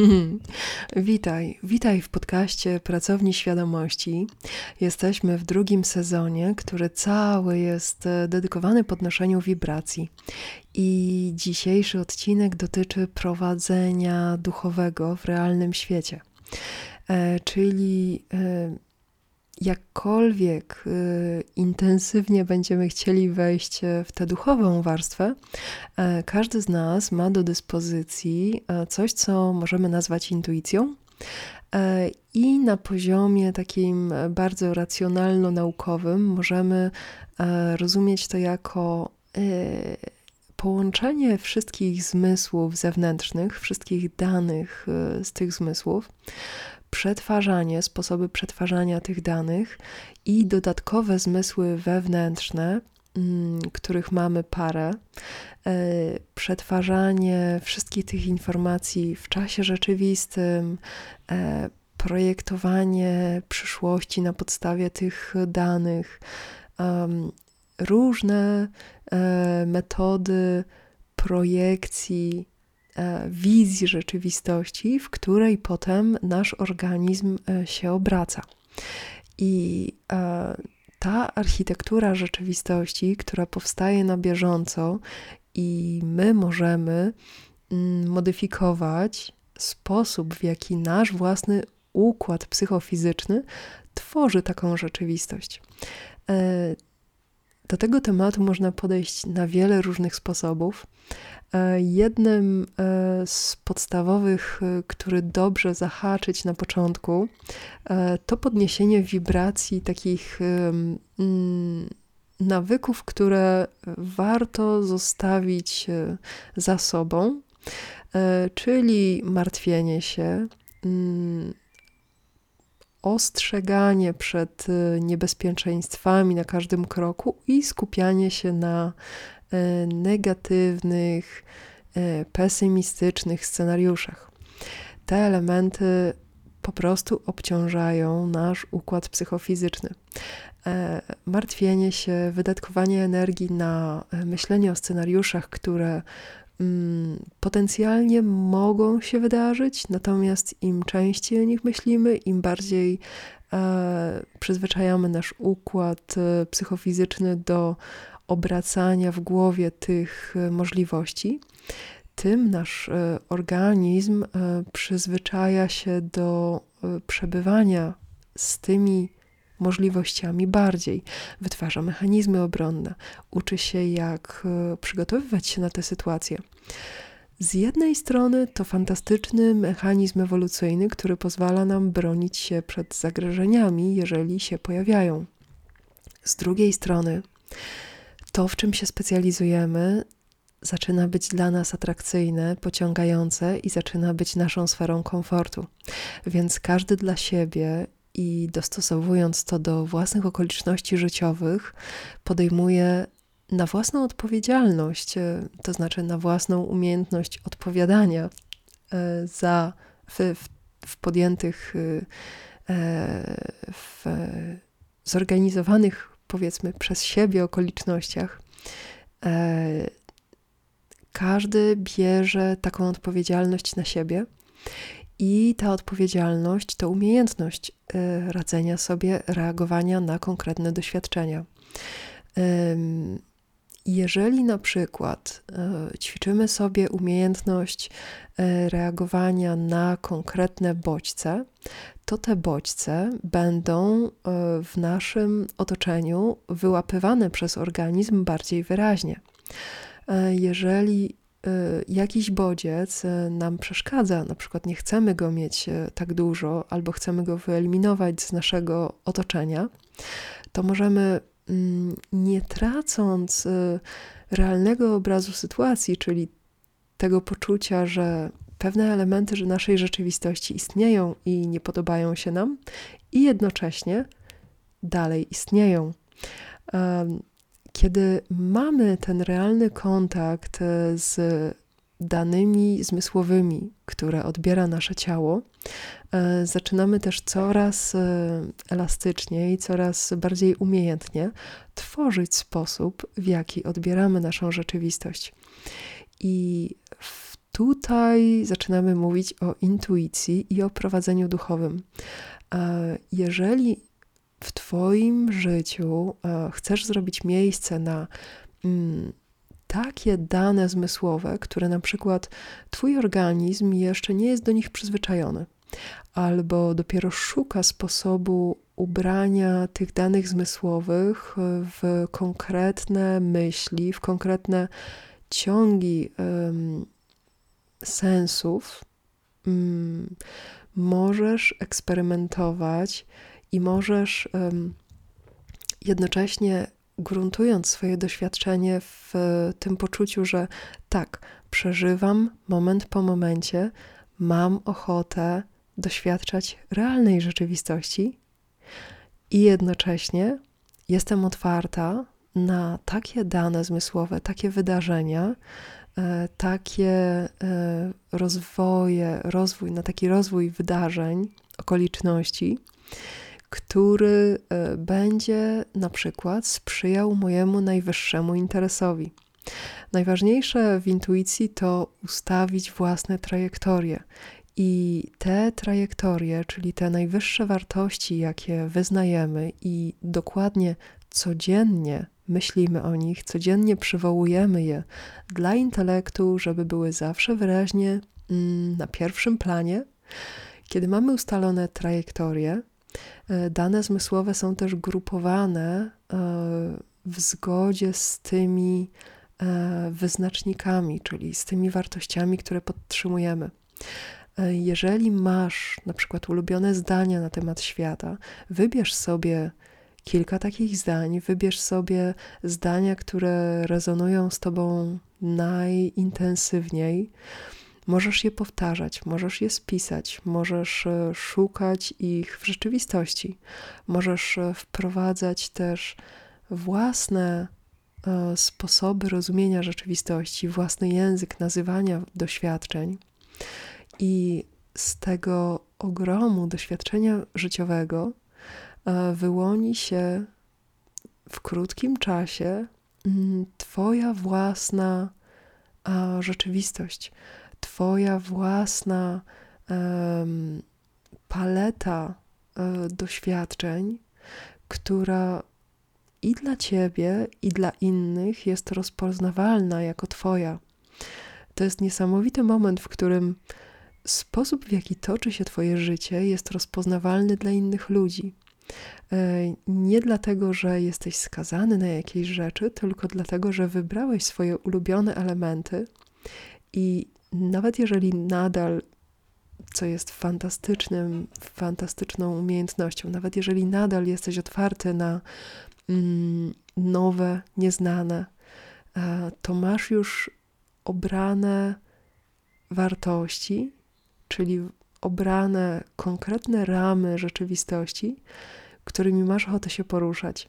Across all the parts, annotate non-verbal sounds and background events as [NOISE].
[LAUGHS] Witaj, witaj w podcaście Pracowni Świadomości. Jesteśmy w drugim sezonie, który cały jest e, dedykowany podnoszeniu wibracji. I dzisiejszy odcinek dotyczy prowadzenia duchowego w realnym świecie. E, czyli e, jakkolwiek y, intensywnie będziemy chcieli wejść e, w tę duchową warstwę, e, każdy z nas ma do dyspozycji e, coś, co możemy nazwać intuicją. I na poziomie takim bardzo racjonalno-naukowym możemy rozumieć to jako połączenie wszystkich zmysłów zewnętrznych, wszystkich danych z tych zmysłów, przetwarzanie, sposoby przetwarzania tych danych i dodatkowe zmysły wewnętrzne, mm, których mamy parę, e, przetwarzanie wszystkich tych informacji w czasie rzeczywistym, e, projektowanie przyszłości na podstawie tych danych, różne e, metody projekcji wizji rzeczywistości, w której potem nasz organizm e, się obraca. I e, ta architektura rzeczywistości, która powstaje na bieżąco, i my możemy mm, modyfikować sposób, w jaki nasz własny układ psychofizyczny tworzy taką rzeczywistość. Do tego tematu można podejść na wiele różnych sposobów. E, jednym e, z podstawowych, e, który dobrze zahaczyć na początku, to podniesienie wibracji takich mm, nawyków, które warto zostawić za sobą, czyli martwienie się, mm, ostrzeganie przed niebezpieczeństwami na każdym kroku i skupianie się na E, negatywnych, e, pesymistycznych scenariuszach. Te elementy po prostu obciążają nasz układ psychofizyczny. E, martwienie się, wydatkowanie energii na myślenie o scenariuszach, które potencjalnie mogą się wydarzyć, natomiast im częściej o nich myślimy, im bardziej przyzwyczajamy nasz układ psychofizyczny do obracania w głowie tych e, możliwości, tym nasz e, organizm e, przyzwyczaja się do przebywania z tymi możliwościami bardziej, wytwarza mechanizmy obronne, uczy się, jak przygotowywać się na te sytuacje. Z jednej strony to fantastyczny mechanizm ewolucyjny, który pozwala nam bronić się przed zagrożeniami, jeżeli się pojawiają. Z drugiej strony, to, w czym się specjalizujemy, zaczyna być dla nas atrakcyjne, pociągające i zaczyna być naszą sferą komfortu. Więc każdy dla siebie i dostosowując to do własnych okoliczności życiowych, podejmuje na własną odpowiedzialność, e, to znaczy na własną umiejętność odpowiadania e, za w, w, w podjętych, e, w zorganizowanych powiedzmy przez siebie okolicznościach, każdy bierze taką odpowiedzialność na siebie. I ta odpowiedzialność to umiejętność e, radzenia sobie, reagowania na konkretne doświadczenia. Jeżeli na przykład e, ćwiczymy sobie umiejętność reagowania na konkretne bodźce, to te bodźce będą w naszym otoczeniu wyłapywane przez organizm bardziej wyraźnie. Jeżeli jakiś bodziec nam przeszkadza, na przykład nie chcemy go mieć tak dużo, albo chcemy go wyeliminować z naszego otoczenia, to możemy mm, nie tracąc realnego obrazu sytuacji, czyli tego poczucia, że pewne elementy że naszej rzeczywistości istnieją i nie podobają się nam, i jednocześnie dalej istnieją. Kiedy mamy ten realny kontakt e, z danymi zmysłowymi, które odbiera nasze ciało, e, zaczynamy też coraz e, elastyczniej, coraz bardziej umiejętnie tworzyć sposób, w jaki odbieramy naszą rzeczywistość. I tutaj zaczynamy mówić o intuicji i o prowadzeniu duchowym. Jeżeli w Twoim życiu chcesz zrobić miejsce na mm, takie dane zmysłowe, które na przykład Twój organizm jeszcze nie jest do nich przyzwyczajony, albo dopiero szuka sposobu ubrania tych danych zmysłowych w konkretne myśli, w konkretne ciągi um, sensów, um, możesz eksperymentować i możesz jednocześnie gruntując swoje doświadczenie w tym poczuciu, że tak, przeżywam moment po momencie, mam ochotę doświadczać realnej rzeczywistości i jednocześnie jestem otwarta na takie dane zmysłowe, takie wydarzenia, e, takie e, rozwoje, rozwój, na taki rozwój wydarzeń, okoliczności, który e, będzie na przykład sprzyjał mojemu najwyższemu interesowi. Najważniejsze w intuicji to ustawić własne trajektorie. I te trajektorie, czyli te najwyższe wartości, jakie wyznajemy i dokładnie codziennie myślimy o nich, codziennie przywołujemy je dla intelektu, żeby były zawsze wyraźnie mm, na pierwszym planie. Kiedy mamy ustalone trajektorie, dane zmysłowe są też grupowane e, w zgodzie z tymi e, wyznacznikami, czyli z tymi wartościami, które podtrzymujemy. Jeżeli masz na przykład ulubione zdania na temat świata, wybierz sobie kilka takich zdań, wybierz sobie zdania, które rezonują z tobą najintensywniej. Możesz je powtarzać, możesz je spisać, możesz e, szukać ich w rzeczywistości, możesz e, wprowadzać też własne e, sposoby rozumienia rzeczywistości, własny język nazywania doświadczeń. I z tego ogromu doświadczenia życiowego wyłoni się w krótkim czasie mm, Twoja własna rzeczywistość, Twoja własna paleta e, doświadczeń, która i dla Ciebie, i dla innych jest rozpoznawalna jako Twoja. To jest niesamowity moment, w którym sposób, w jaki toczy się Twoje życie, jest rozpoznawalny dla innych ludzi. E, nie dlatego, że jesteś skazany na jakieś rzeczy, tylko dlatego, że wybrałeś swoje ulubione elementy i nawet jeżeli nadal, co jest fantastycznym, fantastyczną umiejętnością, nawet jeżeli nadal jesteś otwarty na mm, nowe, nieznane, e, to masz już obrane wartości, czyli obrane konkretne ramy rzeczywistości, którymi masz ochotę się poruszać.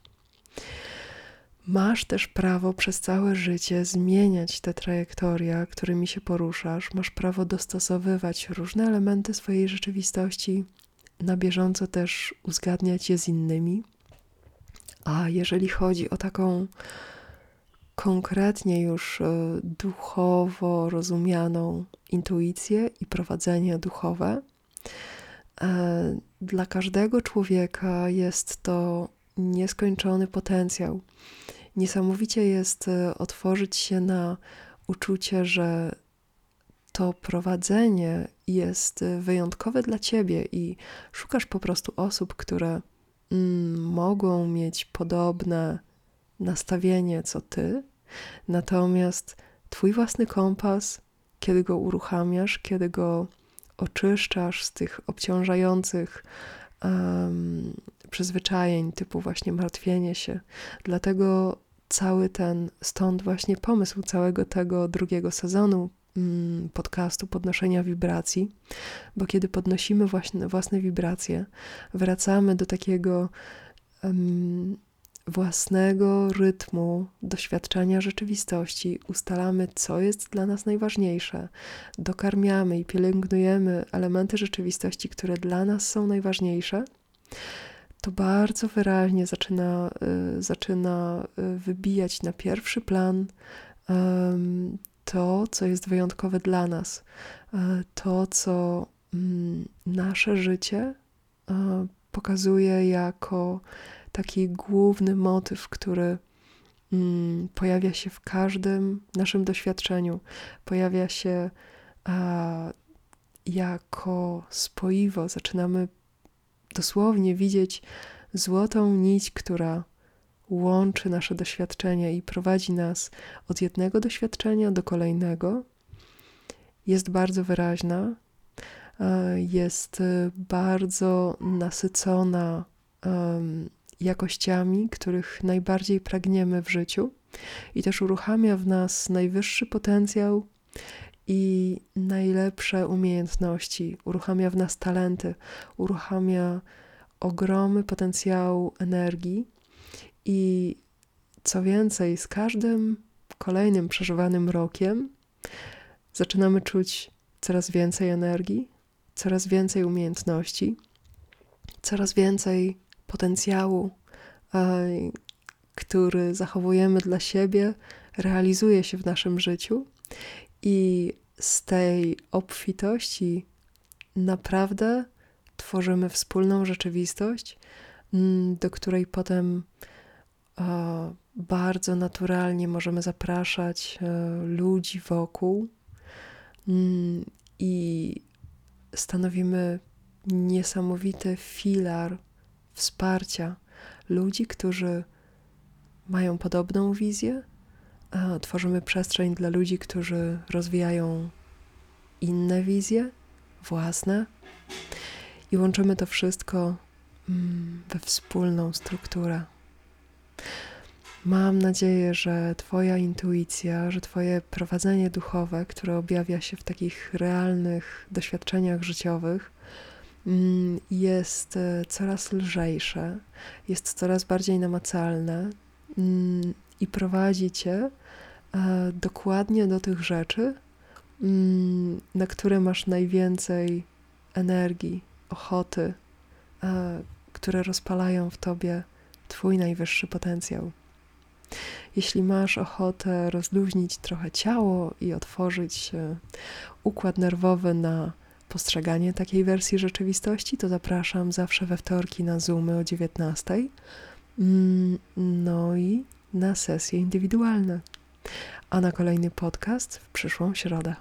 Masz też prawo przez całe życie zmieniać te trajektoria, którymi się poruszasz. Masz prawo dostosowywać różne elementy swojej rzeczywistości, na bieżąco też uzgadniać je z innymi. A jeżeli chodzi o taką konkretnie już e, duchowo rozumianą intuicję i prowadzenie duchowe, e, dla każdego człowieka jest to nieskończony potencjał. Niesamowicie jest e, otworzyć się na uczucie, że to prowadzenie jest e, wyjątkowe dla ciebie i szukasz po prostu osób, które mm, mogą mieć podobne nastawienie co ty, natomiast twój własny kompas, kiedy go uruchamiasz, kiedy go oczyszczasz z tych obciążających um, przyzwyczajeń, typu właśnie martwienie się. Dlatego cały ten, stąd właśnie pomysł całego tego drugiego sezonu mm, podcastu podnoszenia wibracji, bo kiedy podnosimy właśnie własne wibracje, wracamy do takiego um, własnego rytmu doświadczania rzeczywistości, ustalamy, co jest dla nas najważniejsze, dokarmiamy i pielęgnujemy elementy rzeczywistości, które dla nas są najważniejsze, to bardzo wyraźnie zaczyna, y, zaczyna y, wybijać na pierwszy plan to, co jest wyjątkowe dla nas, to, co mm, nasze życie pokazuje jako taki główny motyw, który mm, pojawia się w każdym naszym doświadczeniu, pojawia się jako spoiwo. Zaczynamy dosłownie widzieć złotą nić, która łączy nasze doświadczenia i prowadzi nas od jednego doświadczenia do kolejnego. Jest bardzo wyraźna, jest bardzo nasycona jakościami, których najbardziej pragniemy w życiu, i też uruchamia w nas najwyższy potencjał i najlepsze umiejętności, uruchamia w nas talenty, uruchamia ogromy potencjału energii. I co więcej, z każdym kolejnym przeżywanym rokiem zaczynamy czuć coraz więcej energii, coraz więcej umiejętności, coraz więcej potencjału, który zachowujemy dla siebie, realizuje się w naszym życiu. I z tej obfitości naprawdę tworzymy wspólną rzeczywistość, mm, do której potem bardzo naturalnie możemy zapraszać e, ludzi wokół mm, i stanowimy niesamowity filar wsparcia ludzi, którzy mają podobną wizję. Tworzymy przestrzeń dla ludzi, którzy rozwijają inne wizje, własne, i łączymy to wszystko mm, we wspólną strukturę. Mam nadzieję, że Twoja intuicja, że Twoje prowadzenie duchowe, które objawia się w takich realnych doświadczeniach życiowych, mm, jest e, coraz lżejsze, jest coraz bardziej namacalne mm, i prowadzi Cię e, dokładnie do tych rzeczy, mm, na które masz najwięcej energii, ochoty, e, które rozpalają w Tobie Twój najwyższy potencjał. Jeśli masz ochotę rozluźnić trochę ciało i otworzyć układ nerwowy na postrzeganie takiej wersji rzeczywistości, to zapraszam zawsze we wtorki na Zoomy o 19. Mm, no i na sesje indywidualne. A na kolejny podcast w przyszłą środę.